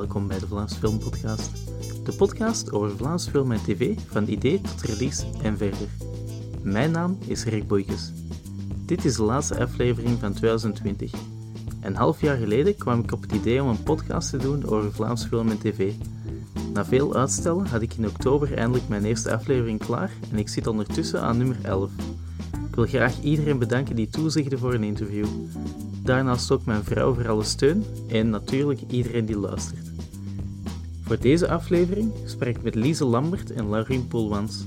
welkom bij de Vlaams Film Podcast. De podcast over Vlaams film en tv, van idee tot release en verder. Mijn naam is Rick Boykes. Dit is de laatste aflevering van 2020. Een half jaar geleden kwam ik op het idee om een podcast te doen over Vlaams film en tv. Na veel uitstellen had ik in oktober eindelijk mijn eerste aflevering klaar en ik zit ondertussen aan nummer 11. Ik wil graag iedereen bedanken die toezegde voor een interview. Daarnaast ook mijn vrouw voor alle steun en natuurlijk iedereen die luistert. Voor deze aflevering spreek ik met Lise Lambert en Laurien Poelwans.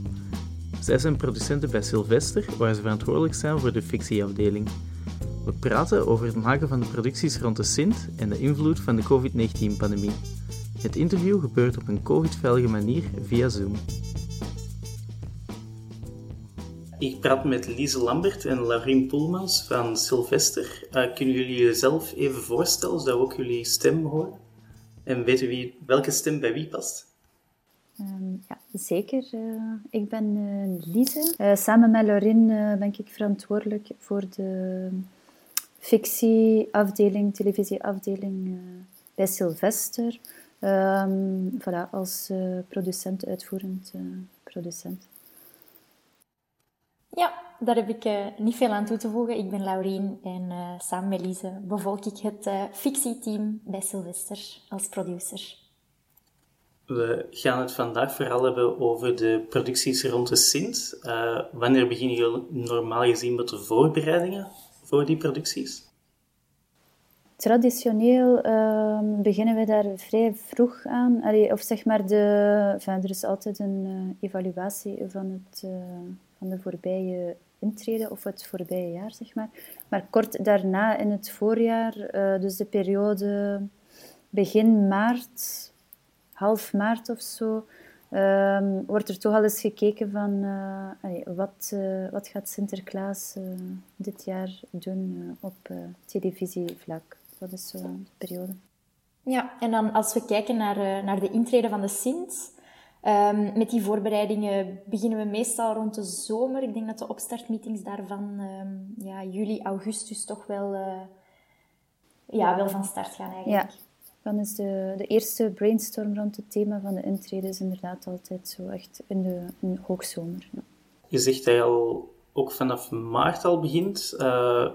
Zij zijn producenten bij Sylvester, waar ze verantwoordelijk zijn voor de fictieafdeling. We praten over het maken van de producties rond de Sint en de invloed van de COVID-19-pandemie. Het interview gebeurt op een COVID-veilige manier via Zoom. Ik praat met Lise Lambert en Laurien Poelmans van Sylvester. Uh, kunnen jullie jezelf even voorstellen, zodat we ook jullie stem horen? En weten wie, welke stem bij wie past? Um, ja, zeker. Uh, ik ben uh, Lise. samen met Laurien ben ik verantwoordelijk voor de fictieafdeling, televisieafdeling bij Sylvester. Um, voilà, als producent, uitvoerend producent. Ja, daar heb ik uh, niet veel aan toe te voegen. Ik ben Laurien en uh, samen met Lise bevolk ik het uh, fictieteam bij Sylvester als producer. We gaan het vandaag vooral hebben over de producties rond de Sint. wanneer beginnen jullie normaal gezien met de voorbereidingen voor die producties? Traditioneel ehm, beginnen we daar vrij vroeg aan. Allee, of zeg maar, de, enfin, er is altijd een evaluatie van het van de voorbije intrede of het voorbije jaar, zeg maar. Maar kort daarna, in het voorjaar, uh, dus de periode begin maart, half maart of zo, um, wordt er toch al eens gekeken van uh, wat, uh, wat gaat Sinterklaas dit jaar doen op televisievlak. Dat is zo de periode. Ja, en dan als we kijken naar, naar de intrede van de Sint, Um, met die voorbereidingen beginnen we meestal rond de zomer. Ik denk dat de opstartmeetings daarvan um, ja, juli, augustus toch wel, uh, ja, wel van start gaan eigenlijk. Ja. Dan is de, de eerste brainstorm rond het thema van de intrede is inderdaad altijd zo echt in de, in hoogzomer. Ja. Je zegt dat je al ook vanaf maart al begint. Uh,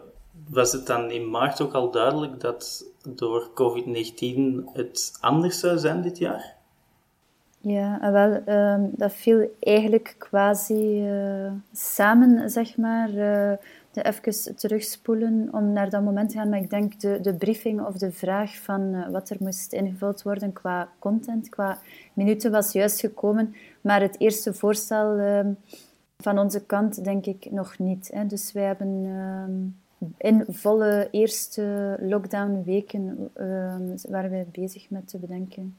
was het dan in maart ook al duidelijk dat door COVID-19 het anders zou zijn dit jaar? Ja, ah, wel, um, dat viel eigenlijk quasi uh, samen, zeg maar. De even terugspoelen om naar dat moment te gaan. Maar ik denk de, de briefing of de vraag van uh, wat er moest ingevuld worden qua content, qua minuten was juist gekomen. Maar het eerste voorstel ehm, van onze kant denk ik nog niet. Hè. Dus wij hebben um, in volle eerste lockdown-weken waren we bezig met te bedenken.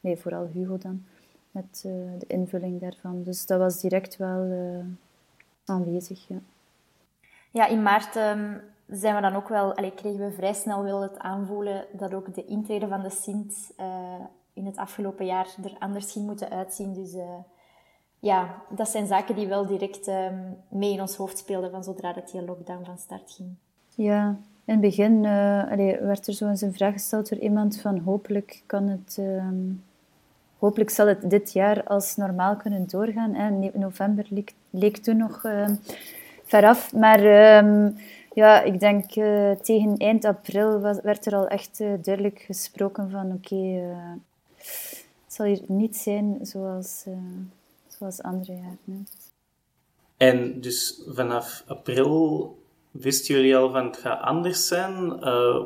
Nee, vooral Hugo dan met uh, de invulling daarvan. Dus dat was direct wel uh, aanwezig. Ja. ja, in maart um, zijn we dan ook wel, allee, kregen we vrij snel wel het aanvoelen dat ook de intrede van de Sint uh, in het afgelopen jaar er anders ging moeten uitzien. Dus ja, dat zijn zaken die wel direct um, mee in ons hoofd speelden van zodra dat die lockdown van start ging. Ja, in het begin allee, werd er zo eens een vraag gesteld door iemand van hopelijk kan het... Um, hopelijk zal het dit jaar als normaal kunnen doorgaan. Hè. November leek, leek toen nog uh, veraf. Maar uh, ja, ik denk uh, tegen eind april werd er al echt uh, duidelijk gesproken van oké, okay, het zal hier niet zijn zoals, zoals andere jaren. En dus vanaf april wisten jullie al van het gaat anders zijn?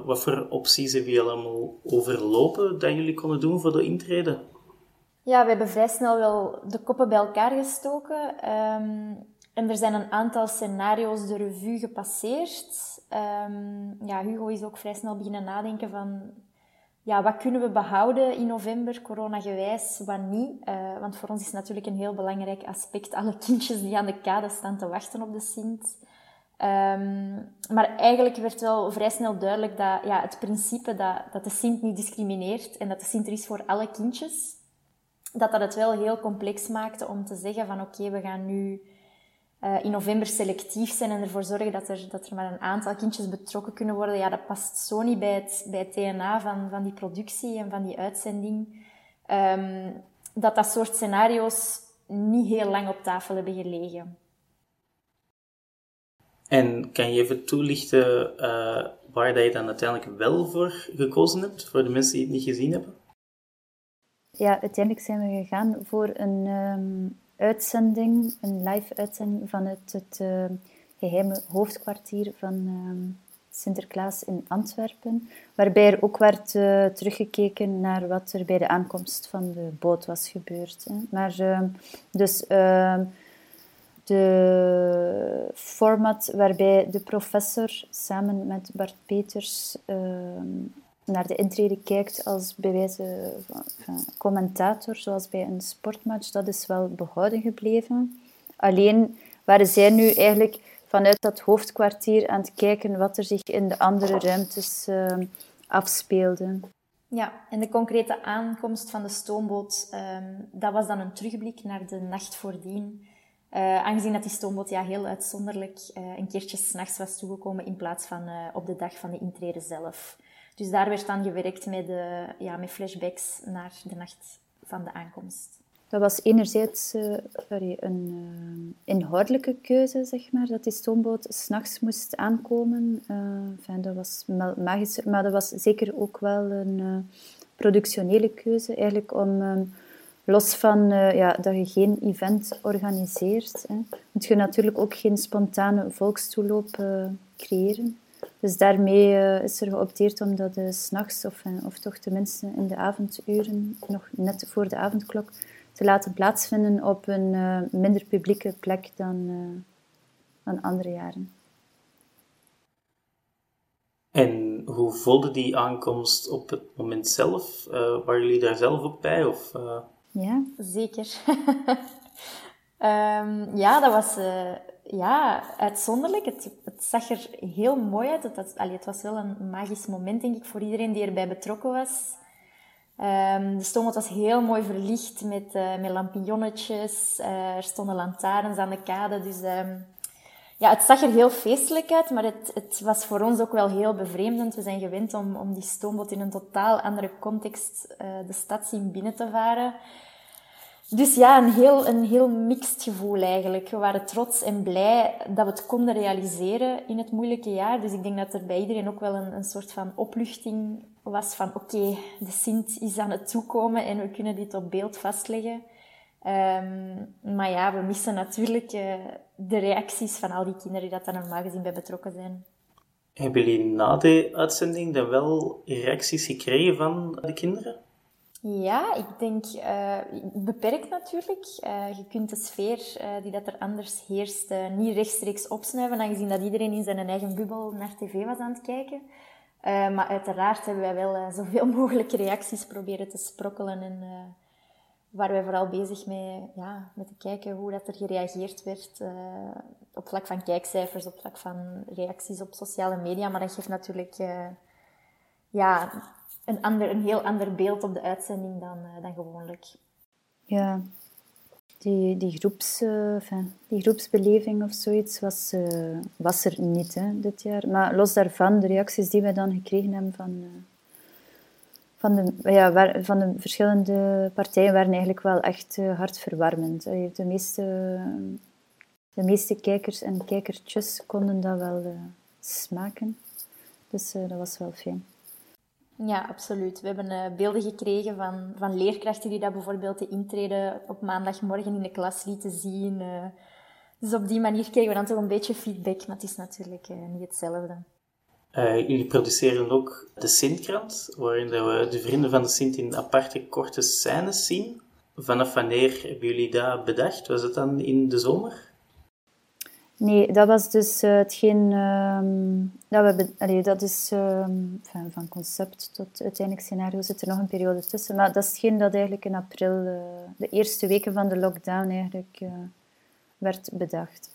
wat voor opties hebben jullie allemaal overlopen dat jullie konden doen voor de intrede? Ja, we hebben vrij snel wel de koppen bij elkaar gestoken. Um, en er zijn een aantal scenario's de revue gepasseerd. Um, ja, Hugo is ook vrij snel beginnen nadenken van... Ja, wat kunnen we behouden in november, coronagewijs, wat niet? Uh, want voor ons is natuurlijk een heel belangrijk aspect alle kindjes die aan de kade staan te wachten op de Sint. Um, maar eigenlijk werd wel vrij snel duidelijk dat ja, het principe dat, dat de Sint niet discrimineert en dat de Sint er is voor alle kindjes, dat dat het wel heel complex maakte om te zeggen van oké, we gaan nu uh, in november selectief zijn en ervoor zorgen dat er, dat er maar een aantal kindjes betrokken kunnen worden, ja, dat past zo niet bij het, bij het DNA van, van die productie en van die uitzending. Um, dat dat soort scenario's niet heel lang op tafel hebben gelegen. En kan je even toelichten uh, waar dat je dan uiteindelijk wel voor gekozen hebt, voor de mensen die het niet gezien hebben? Ja, uiteindelijk zijn we gegaan voor een um, uitzending, een live uitzending van het, uh, geheime hoofdkwartier van um, Sinterklaas in Antwerpen, waarbij er ook werd uh, teruggekeken naar wat er bij de aankomst van de boot was gebeurd. Hè. Maar uh, dus de format waarbij de professor samen met Bart Peters naar de intrede kijkt als bij wijze van, commentator, zoals bij een sportmatch, dat is wel behouden gebleven. Alleen waren zij nu eigenlijk vanuit dat hoofdkwartier aan het kijken wat er zich in de andere ruimtes uh, afspeelde. Ja, en de concrete aankomst van de stoomboot, um, dat was dan een terugblik naar de nacht voordien. Uh, aangezien dat die stoomboot ja, heel uitzonderlijk uh, een keertje s'nachts was toegekomen in plaats van uh, op de dag van de intrede zelf. Dus daar werd dan gewerkt met, de, ja, met flashbacks naar de nacht van de aankomst. Dat was enerzijds uh, een uh, inhoudelijke keuze, zeg maar, dat die stoomboot s'nachts moest aankomen. Dat was magisch, maar dat was zeker ook wel een productionele keuze, eigenlijk om, los van ja, dat je geen event organiseert, hè, moet je natuurlijk ook geen spontane volkstoeloop creëren. Dus daarmee uh, is er geopteerd om dat uh, s'nachts, of, uh, of toch tenminste in de avonduren, nog net voor de avondklok, te laten plaatsvinden op een minder publieke plek dan, dan andere jaren. En hoe voelde die aankomst op het moment zelf? waren jullie daar zelf ook bij? Of, Ja, zeker. um, ja, dat was ja, uitzonderlijk. Het, het, zag er heel mooi uit. Het, het, allee, het was wel een magisch moment, denk ik, voor iedereen die erbij betrokken was. Um, de stoomboot was heel mooi verlicht met, uh, met lampionnetjes. Uh, er stonden lantaarns aan de kade. Dus um, ja, het zag er heel feestelijk uit, maar het, het was voor ons ook wel heel bevreemdend. We zijn gewend om, om die stoomboot in een totaal andere context uh, de stad zien binnen te varen. Dus ja, een heel, een heel mixed gevoel eigenlijk. We waren trots en blij dat we het konden realiseren in het moeilijke jaar. Dus ik denk dat er bij iedereen ook wel een, een soort van opluchting was van oké, de Sint is aan het toekomen en we kunnen dit op beeld vastleggen. Um, maar ja, we missen natuurlijk uh, de reacties van al die kinderen die dan normaal gezien bij betrokken zijn. Hebben jullie na de uitzending dan wel reacties gekregen van de kinderen? Ja, ik denk uh, beperkt natuurlijk. Uh, je kunt de sfeer uh, die dat er anders heerst niet rechtstreeks opsnuiven, aangezien dat iedereen in zijn eigen bubbel naar tv was aan het kijken. maar uiteraard hebben wij wel zoveel mogelijk reacties proberen te sprokkelen en waren wij vooral bezig met, ja, met te kijken hoe dat er gereageerd werd op vlak van kijkcijfers, op vlak van reacties op sociale media. Maar dat geeft natuurlijk ja, een, ander, een heel ander beeld op de uitzending dan, uh, dan gewoonlijk. Ja, die, die, groeps, uh, enfin, die groepsbeleving of zoiets was, uh, was er niet hè, dit jaar. Maar los daarvan, de reacties die wij dan gekregen hebben van, van, de, ja, van de verschillende partijen waren eigenlijk wel echt hartverwarmend. De meeste, de meeste kijkers en kijkertjes konden dat wel smaken. Dus dat was wel fijn. Ja, absoluut. We hebben uh, beelden gekregen van, van leerkrachten die dat bijvoorbeeld de intrede op maandagmorgen in de klas lieten zien. Uh, dus op die manier kregen we dan toch een beetje feedback, maar het is natuurlijk uh, niet hetzelfde. jullie produceren ook de Sintkrant, waarin we de vrienden van de Sint in aparte korte scènes zien. Vanaf wanneer hebben jullie dat bedacht? Was het dan in de zomer? Nee, dat was dus uh, hetgeen uh, dat we hebben... Allee, dat is uh, van, van, concept tot uiteindelijk scenario zit er nog een periode tussen. Maar dat is hetgeen dat eigenlijk in april, eh, de eerste weken van de lockdown eigenlijk eh, werd bedacht.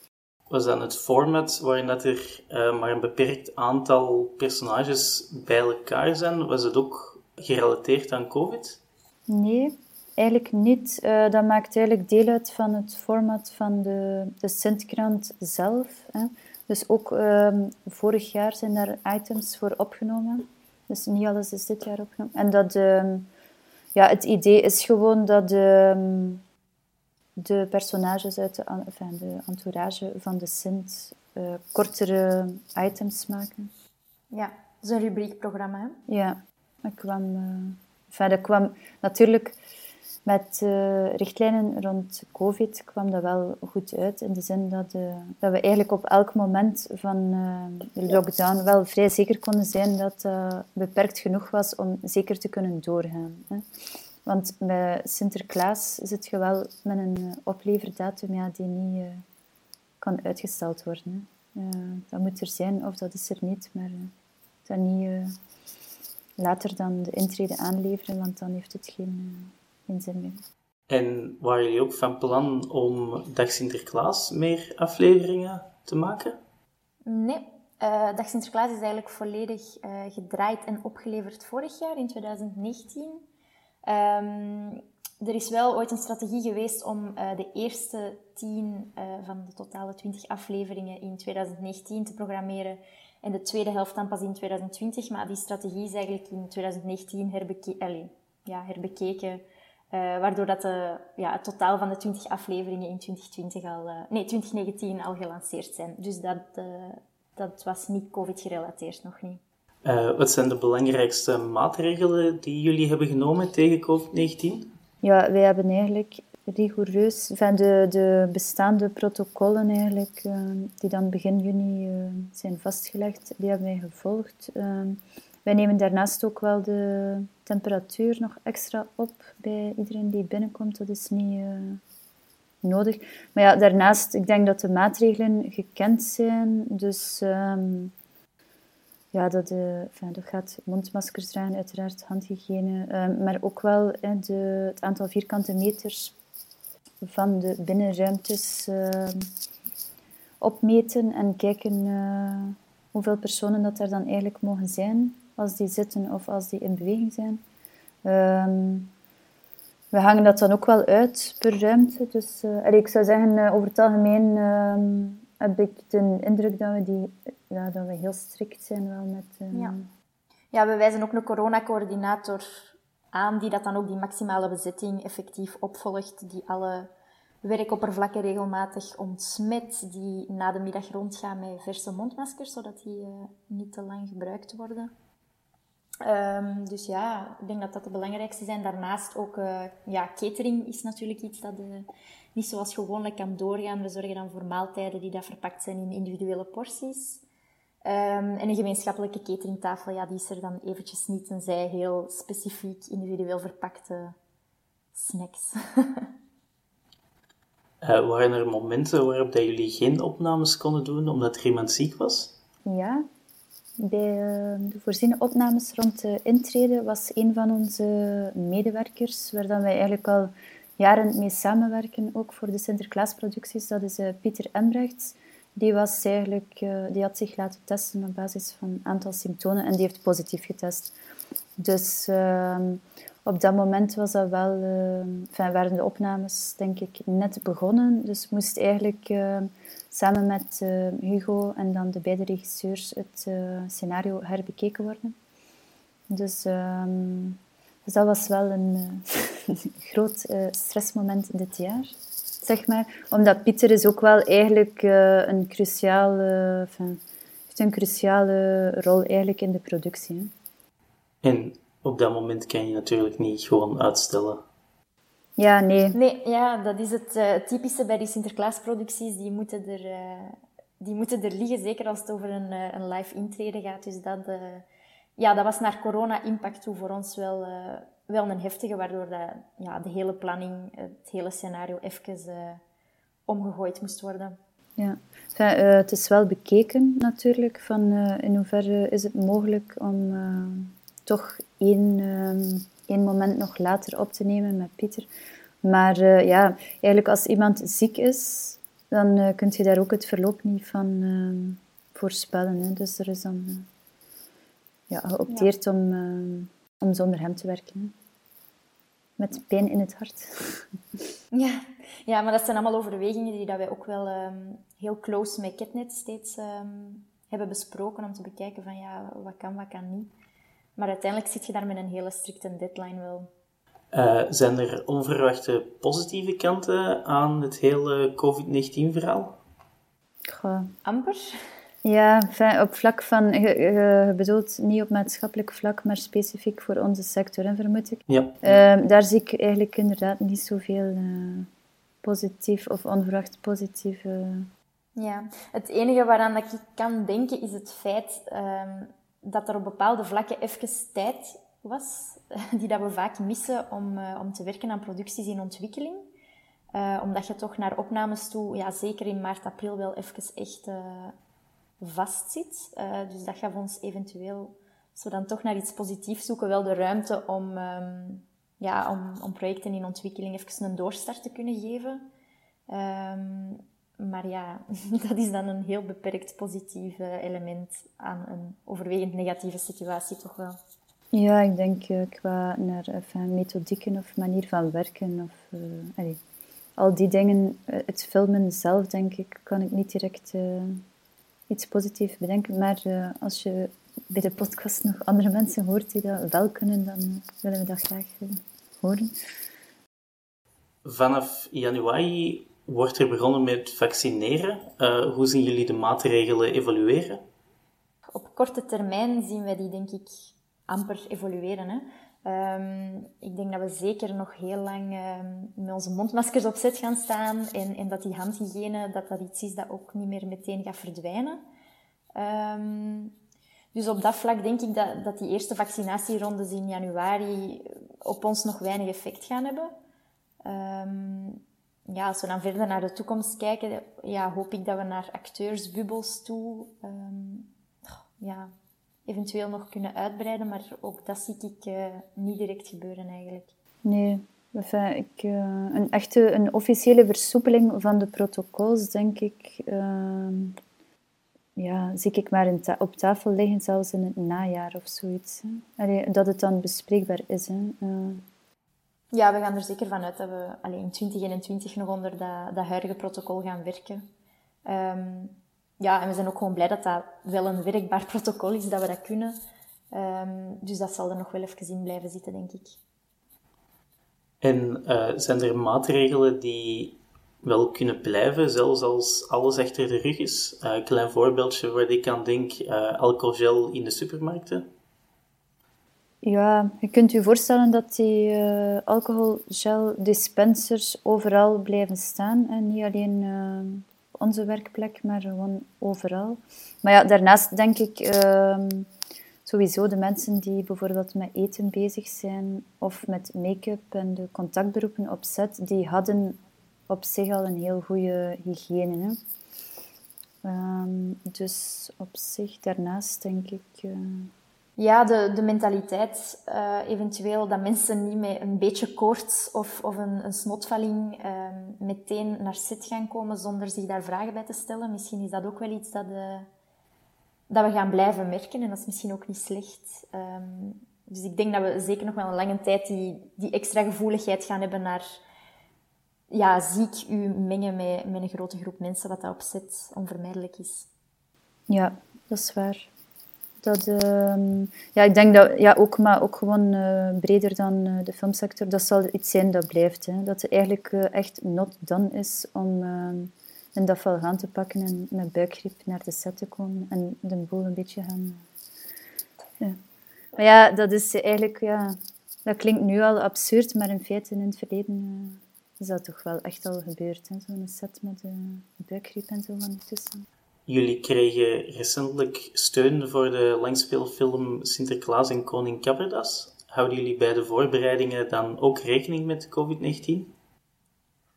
Was dan het format waarin dat er maar een beperkt aantal personages bij elkaar zijn? Was het ook gerelateerd aan COVID? Nee, eigenlijk niet. Uh, dat maakt eigenlijk deel uit van het format van de, de Sint-krant zelf. Hè. Dus ook ehm, vorig jaar zijn daar items voor opgenomen. Dus niet alles is dit jaar opgenomen. En dat, ehm, ja, het idee is gewoon dat de, ehm, de personages uit de, enfin, de entourage van de Sint uh, kortere items maken. Ja, dat is een rubriekprogramma. Ja, dat kwam, uh, enfin, dat kwam natuurlijk met uh, richtlijnen rond COVID kwam dat wel goed uit. In de zin dat, uh, dat we eigenlijk op elk moment van uh, de lockdown wel vrij zeker konden zijn dat dat beperkt genoeg was om zeker te kunnen doorgaan. Want bij Sinterklaas zit je wel met een opleverdatum ja, die niet kan uitgesteld worden. dat moet er zijn of dat is er niet, maar dat niet later dan de intrede aanleveren, want dan heeft het geen in En waren jullie ook van plan om Dag Sinterklaas meer afleveringen te maken? Nee, uh, Dag Sinterklaas is eigenlijk volledig uh, gedraaid en opgeleverd vorig jaar, in 2019. Um, ehm, er is wel ooit een strategie geweest om uh, de eerste tien van de totale 20 afleveringen in 2019 te programmeren en de tweede helft dan pas in 2020. Maar die strategie is eigenlijk in 2019 herbeke ja, herbekeken uh, waardoor dat de, ja, het totaal van de 20 afleveringen in 2020 al, uh, nee, 2019 al gelanceerd zijn. Dus dat, uh, dat was niet COVID-gerelateerd, nog niet. wat zijn de belangrijkste maatregelen die jullie hebben genomen tegen COVID-19? Ja, wij hebben eigenlijk rigoureus van de, de bestaande protocollen eigenlijk, die dan begin juni zijn vastgelegd, die hebben wij gevolgd. Wij nemen daarnaast ook wel de temperatuur nog extra op bij iedereen die binnenkomt. Dat is niet uh, nodig. Maar ja, daarnaast, ik denk dat de maatregelen gekend zijn. Dus um, ja, dat, de, enfin, dat gaat mondmaskers dragen, uiteraard handhygiëne. Um, maar ook wel de, het aantal vierkante meters van de binnenruimtes uh, opmeten en kijken uh, hoeveel personen dat er dan eigenlijk mogen zijn als die zitten of als die in beweging zijn. Um, we hangen dat dan ook wel uit per ruimte. Dus uh, ik zou zeggen, uh, over het algemeen uh, heb ik de indruk dat we, die, ja, dat we heel strikt zijn wel met... Ehm, ja. ja, we wijzen ook een coronacoördinator aan die dat dan ook die maximale bezetting effectief opvolgt, die alle werkoppervlakken regelmatig ontsmet, die na de middag rondgaan met verse mondmaskers, zodat die uh, niet te lang gebruikt worden. Um, dus ja, ik denk dat dat de belangrijkste zijn. Daarnaast ook, uh, ja, catering is natuurlijk iets dat uh, niet zoals gewoonlijk kan doorgaan. We zorgen dan voor maaltijden die dat verpakt zijn in individuele porties. Um, en een gemeenschappelijke cateringtafel, ja, die is er dan eventjes niet, tenzij heel specifiek individueel verpakte snacks. uh, waren er momenten waarop dat jullie geen opnames konden doen omdat er iemand ziek was? Ja, bij ehm, de voorziene opnames rond de intrede was een van onze medewerkers, waar dan wij eigenlijk al jaren mee samenwerken, ook voor de Sinterklaasproducties. Dat is uh, Pieter Embrechts. Die, was eigenlijk, uh, die had zich laten testen op basis van een aantal symptomen en die heeft positief getest. Dus uh, op dat moment was dat wel, enfin, waren de opnames denk ik net begonnen. Dus moest eigenlijk samen met uh, Hugo en dan de beide regisseurs het uh, scenario herbekeken worden. Dus, um, dus dat was wel een uh, groot stressmoment dit jaar, zeg maar. Omdat Pieter is ook wel eigenlijk een cruciale, heeft een cruciale rol eigenlijk in de productie. Hè. En op dat moment kan je natuurlijk niet gewoon uitstellen. Ja, nee. Nee, ja, dat is het uh, typische bij die Sinterklaasproducties. Die moeten er, uh, die moeten er liggen, zeker als het over een, uh, een live intrede gaat. Dus dat, ja, dat was naar corona-impact toe voor ons wel, wel een heftige, waardoor dat, ja, de hele planning, het hele scenario even omgegooid moest worden. Ja, enfin, het is wel bekeken natuurlijk, van in hoeverre is het mogelijk om toch één ehm, één moment nog later op te nemen met Pieter. Maar uh, ja, eigenlijk als iemand ziek is, dan uh, kun je daar ook het verloop niet van uh, voorspellen. Hè. Dus er is dan ja, geopteerd ja. Om, om zonder hem te werken. met pijn in het hart. Ja, ja maar dat zijn allemaal overwegingen die dat wij ook wel ehm, heel close met Ketnet steeds ehm, hebben besproken om te bekijken van ja, wat kan, wat kan niet. Maar uiteindelijk zit je daar met een hele strikte deadline wel. Uh, zijn er onverwachte positieve kanten aan het hele COVID-19-verhaal? Amper? Ja, op vlak van, je, bedoelt niet op maatschappelijk vlak, maar specifiek voor onze sector, vermoed ik. Ja. Uh, daar zie ik eigenlijk inderdaad niet zoveel uh, positief of onverwacht positief. Ja, het enige waaraan dat ik kan denken is het feit uh, dat er op bepaalde vlakken even tijd was, die dat we vaak missen om, uh, om te werken aan producties in ontwikkeling. Uh, omdat je toch naar opnames toe, ja, zeker in maart, april, wel even echt uh, vastzit. dus dat gaf ons eventueel, als we dan toch naar iets positiefs zoeken, wel de ruimte om, um, ja, om, om projecten in ontwikkeling even een doorstart te kunnen geven. Um, maar ja, dat is dan een heel beperkt positief element aan een overwegend negatieve situatie toch wel. Ja, ik denk uh, qua naar enfin, methodieken of manier van werken of uh, al die dingen, het filmen zelf denk ik, kan ik niet direct iets positiefs bedenken. Maar als je bij de podcast nog andere mensen hoort die dat wel kunnen, dan willen we dat graag horen. Vanaf januari wordt er begonnen met vaccineren. hoe zien jullie de maatregelen evolueren? Op korte termijn zien wij die denk ik amper evolueren. Hè. Um, ik denk dat we zeker nog heel lang um, met onze mondmaskers op zet gaan staan en, en dat die handhygiëne dat dat iets is dat ook niet meer meteen gaat verdwijnen. Um, dus op dat vlak denk ik dat, dat die eerste vaccinatierondes in januari op ons nog weinig effect gaan hebben. Ja, als we dan verder naar de toekomst kijken, ja, hoop ik dat we naar acteursbubbels toe ja, eventueel nog kunnen uitbreiden, maar ook dat zie ik uh, niet direct gebeuren eigenlijk. Nee, ik, uh, een echte een officiële versoepeling van de protocols, denk ik, uh, ja, zie ik maar ta op tafel liggen, zelfs in het najaar of zoiets. Dat het dan bespreekbaar is. Hè. Eh. Ja, we gaan er zeker van uit dat we alleen in 2021 nog onder dat, dat huidige protocol gaan werken. Um, ja, en we zijn ook gewoon blij dat dat wel een werkbaar protocol is, dat we dat kunnen. Um, dus dat zal er nog wel even in blijven zitten, denk ik. En uh, zijn er maatregelen die wel kunnen blijven, zelfs als alles achter de rug is? Uh, een klein voorbeeldje waar ik aan denk, uh, alcoholgel in de supermarkten. Ja, je kunt je voorstellen dat die uh, alcoholgel dispensers overal blijven staan en niet alleen onze werkplek, maar gewoon overal. Maar ja, daarnaast denk ik uh, sowieso de mensen die bijvoorbeeld met eten bezig zijn of met make-up en de contactberoepen op set, die hadden op zich al een heel goede hygiëne. Hè? Um, dus op zich, daarnaast denk ik... Ja, de, de mentaliteit, uh, eventueel dat mensen niet met een beetje koorts of, of een, een snotvalling uh, meteen naar zit gaan komen zonder zich daar vragen bij te stellen. Misschien is dat ook wel iets dat, uh, dat we gaan blijven merken en dat is misschien ook niet slecht. Um, dus ik denk dat we zeker nog wel een lange tijd die, die extra gevoeligheid gaan hebben naar ja, ziek u mengen met, met een grote groep mensen, wat dat opzet onvermijdelijk is. Ja, dat is waar. Dat, uh, ja, ik denk dat ja, ook, maar ook gewoon uh, breder dan uh, de filmsector, dat zal iets zijn dat blijft. Hè. Dat het eigenlijk uh, echt not done is om ehm, een dafval aan te pakken en met buikgriep naar de set te komen en de boel een beetje gaan. Ja. Maar ja, dat is eigenlijk, ja, dat klinkt nu al absurd, maar in feite in het verleden is dat toch wel echt al gebeurd. Zo'n set met buikgriep en zo van. Jullie kregen recentelijk steun voor de langspeelfilm Sinterklaas en Koning Kabberdas. Houden jullie bij de voorbereidingen dan ook rekening met COVID-19?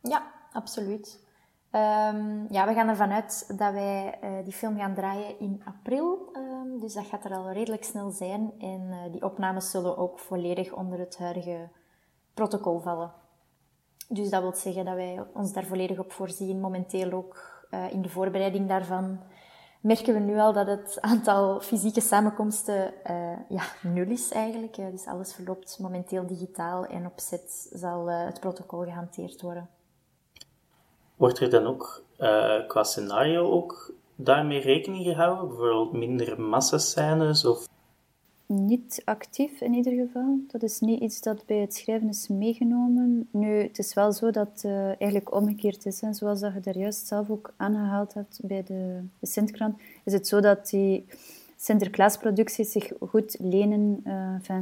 Ja, absoluut. Um, ja, we gaan ervan uit dat wij uh, die film gaan draaien in april. Um, dus dat gaat er al redelijk snel zijn. En uh, die opnames zullen ook volledig onder het huidige protocol vallen. Dus dat wil zeggen dat wij ons daar volledig op voorzien. Momenteel ook uh, in de voorbereiding daarvan. merken we nu al dat het aantal fysieke samenkomsten uh, ja, nul is eigenlijk. dus alles verloopt momenteel digitaal en op zet zal uh, het protocol gehanteerd worden. Wordt er dan ook qua scenario ook daarmee rekening gehouden? Bijvoorbeeld minder massascènes of niet actief in ieder geval. Dat is niet iets dat bij het schrijven is meegenomen. Nu, het is wel zo dat het uh, eigenlijk omgekeerd is. Hè. Zoals dat je daar juist zelf ook aangehaald hebt bij de, de Sintkrant, is het zo dat die Sinterklaasproducties zich goed lenen. Uh,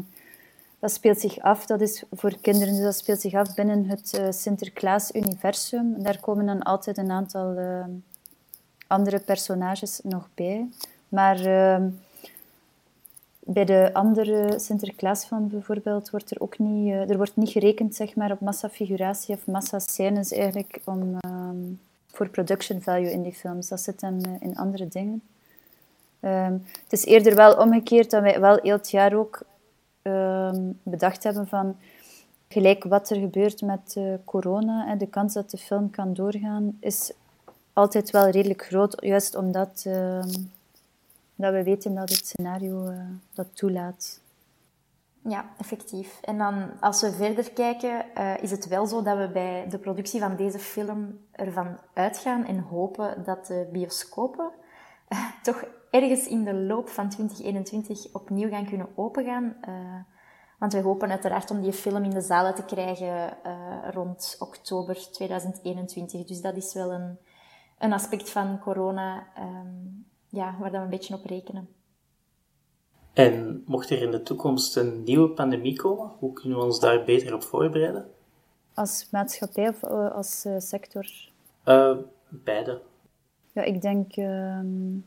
dat speelt zich af, dat is voor kinderen, dus dat speelt zich af binnen het uh, Sinterklaas-universum. Daar komen dan altijd een aantal andere personages nog bij. Maar bij de andere Sinterklaasfilm bijvoorbeeld wordt er ook niet, uh, er wordt niet gerekend zeg maar, op massafiguratie of massascènes eigenlijk om, ehm, voor production value in die films. Dat zit dan uh, in andere dingen. Um, het is eerder wel omgekeerd dat wij wel heel jaar ook um, bedacht hebben van gelijk wat er gebeurt met uh, corona en de kans dat de film kan doorgaan is altijd wel redelijk groot, juist omdat dat we weten dat het scenario uh, dat toelaat. Ja, effectief. En dan als we verder kijken, uh, is het wel zo dat we bij de productie van deze film ervan uitgaan en hopen dat de bioscopen uh, toch ergens in de loop van 2021 opnieuw gaan kunnen opengaan. want we hopen uiteraard om die film in de zalen te krijgen rond oktober 2021. Dus dat is wel een, een aspect van corona um, ja, waar we een beetje op rekenen. En mocht er in de toekomst een nieuwe pandemie komen, hoe kunnen we ons daar beter op voorbereiden? Als maatschappij of eh, als uh, sector? Uh, beide. Ja, ik denk um,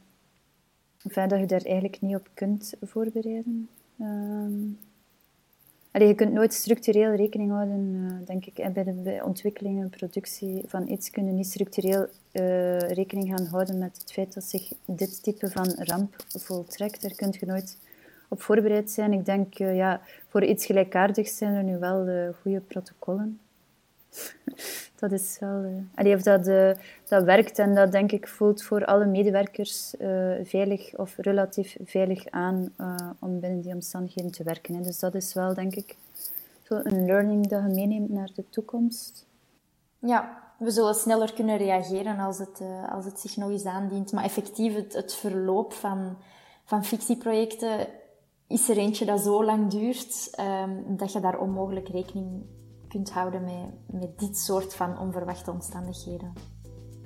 dat je daar eigenlijk niet op kunt voorbereiden. Um, Je kunt nooit structureel rekening houden, uh, denk ik. bij de bij ontwikkeling en productie van iets kun je niet structureel uh, rekening gaan houden met het feit dat zich dit type van ramp voltrekt. Daar kun je nooit op voorbereid zijn. Ik denk, uh, ja, voor iets gelijkaardigs zijn er nu wel goede protocollen. Dat is wel... Uh, allee, of dat, uh, dat werkt en dat denk ik voelt voor alle medewerkers uh, veilig of relatief veilig aan om binnen die omstandigheden te werken. Dus dat is wel denk ik zo een learning dat je meeneemt naar de toekomst. Ja, we zullen sneller kunnen reageren als het, als het zich nog eens aandient. Maar effectief, het, het verloop van, van fictieprojecten is er eentje dat zo lang duurt um, dat je daar onmogelijk rekening kunt houden met, met dit soort van onverwachte omstandigheden.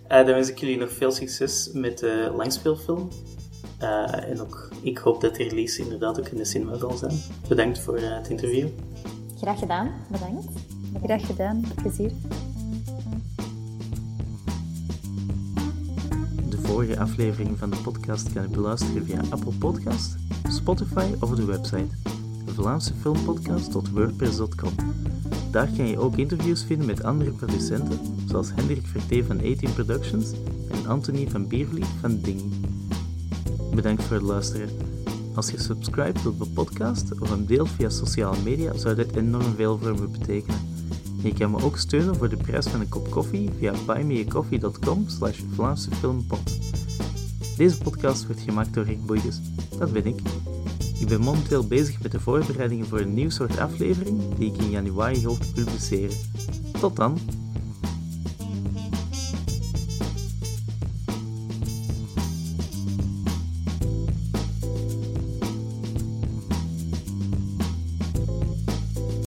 Uh, dan wens ik jullie nog veel succes met de langspeelfilm. Uh, en ook, ik hoop dat de release inderdaad ook in de cinema zal zijn. Bedankt voor uh, het interview. Graag gedaan, bedankt. Graag gedaan, plezier. De vorige aflevering van de podcast kan je beluisteren via Apple Podcast, Spotify of de website vlaamsefilmpodcast.wordpress.com. Daar kan je ook interviews vinden met andere producenten, zoals Hendrik Vertee van 18 Productions en Anthony van Biervliet van Ding. Bedankt voor het luisteren. Als je subscribt op de podcast of hem deelt via sociale media, zou dit enorm veel voor me betekenen. Je kan me ook steunen voor de prijs van een kop koffie via buymeacoffee.com slash Vlaamse Deze podcast wordt gemaakt door Rick Boeijens. Dat ben ik. Ik ben momenteel bezig met de voorbereidingen voor een nieuw soort aflevering die ik in januari hoop te publiceren. Tot dan!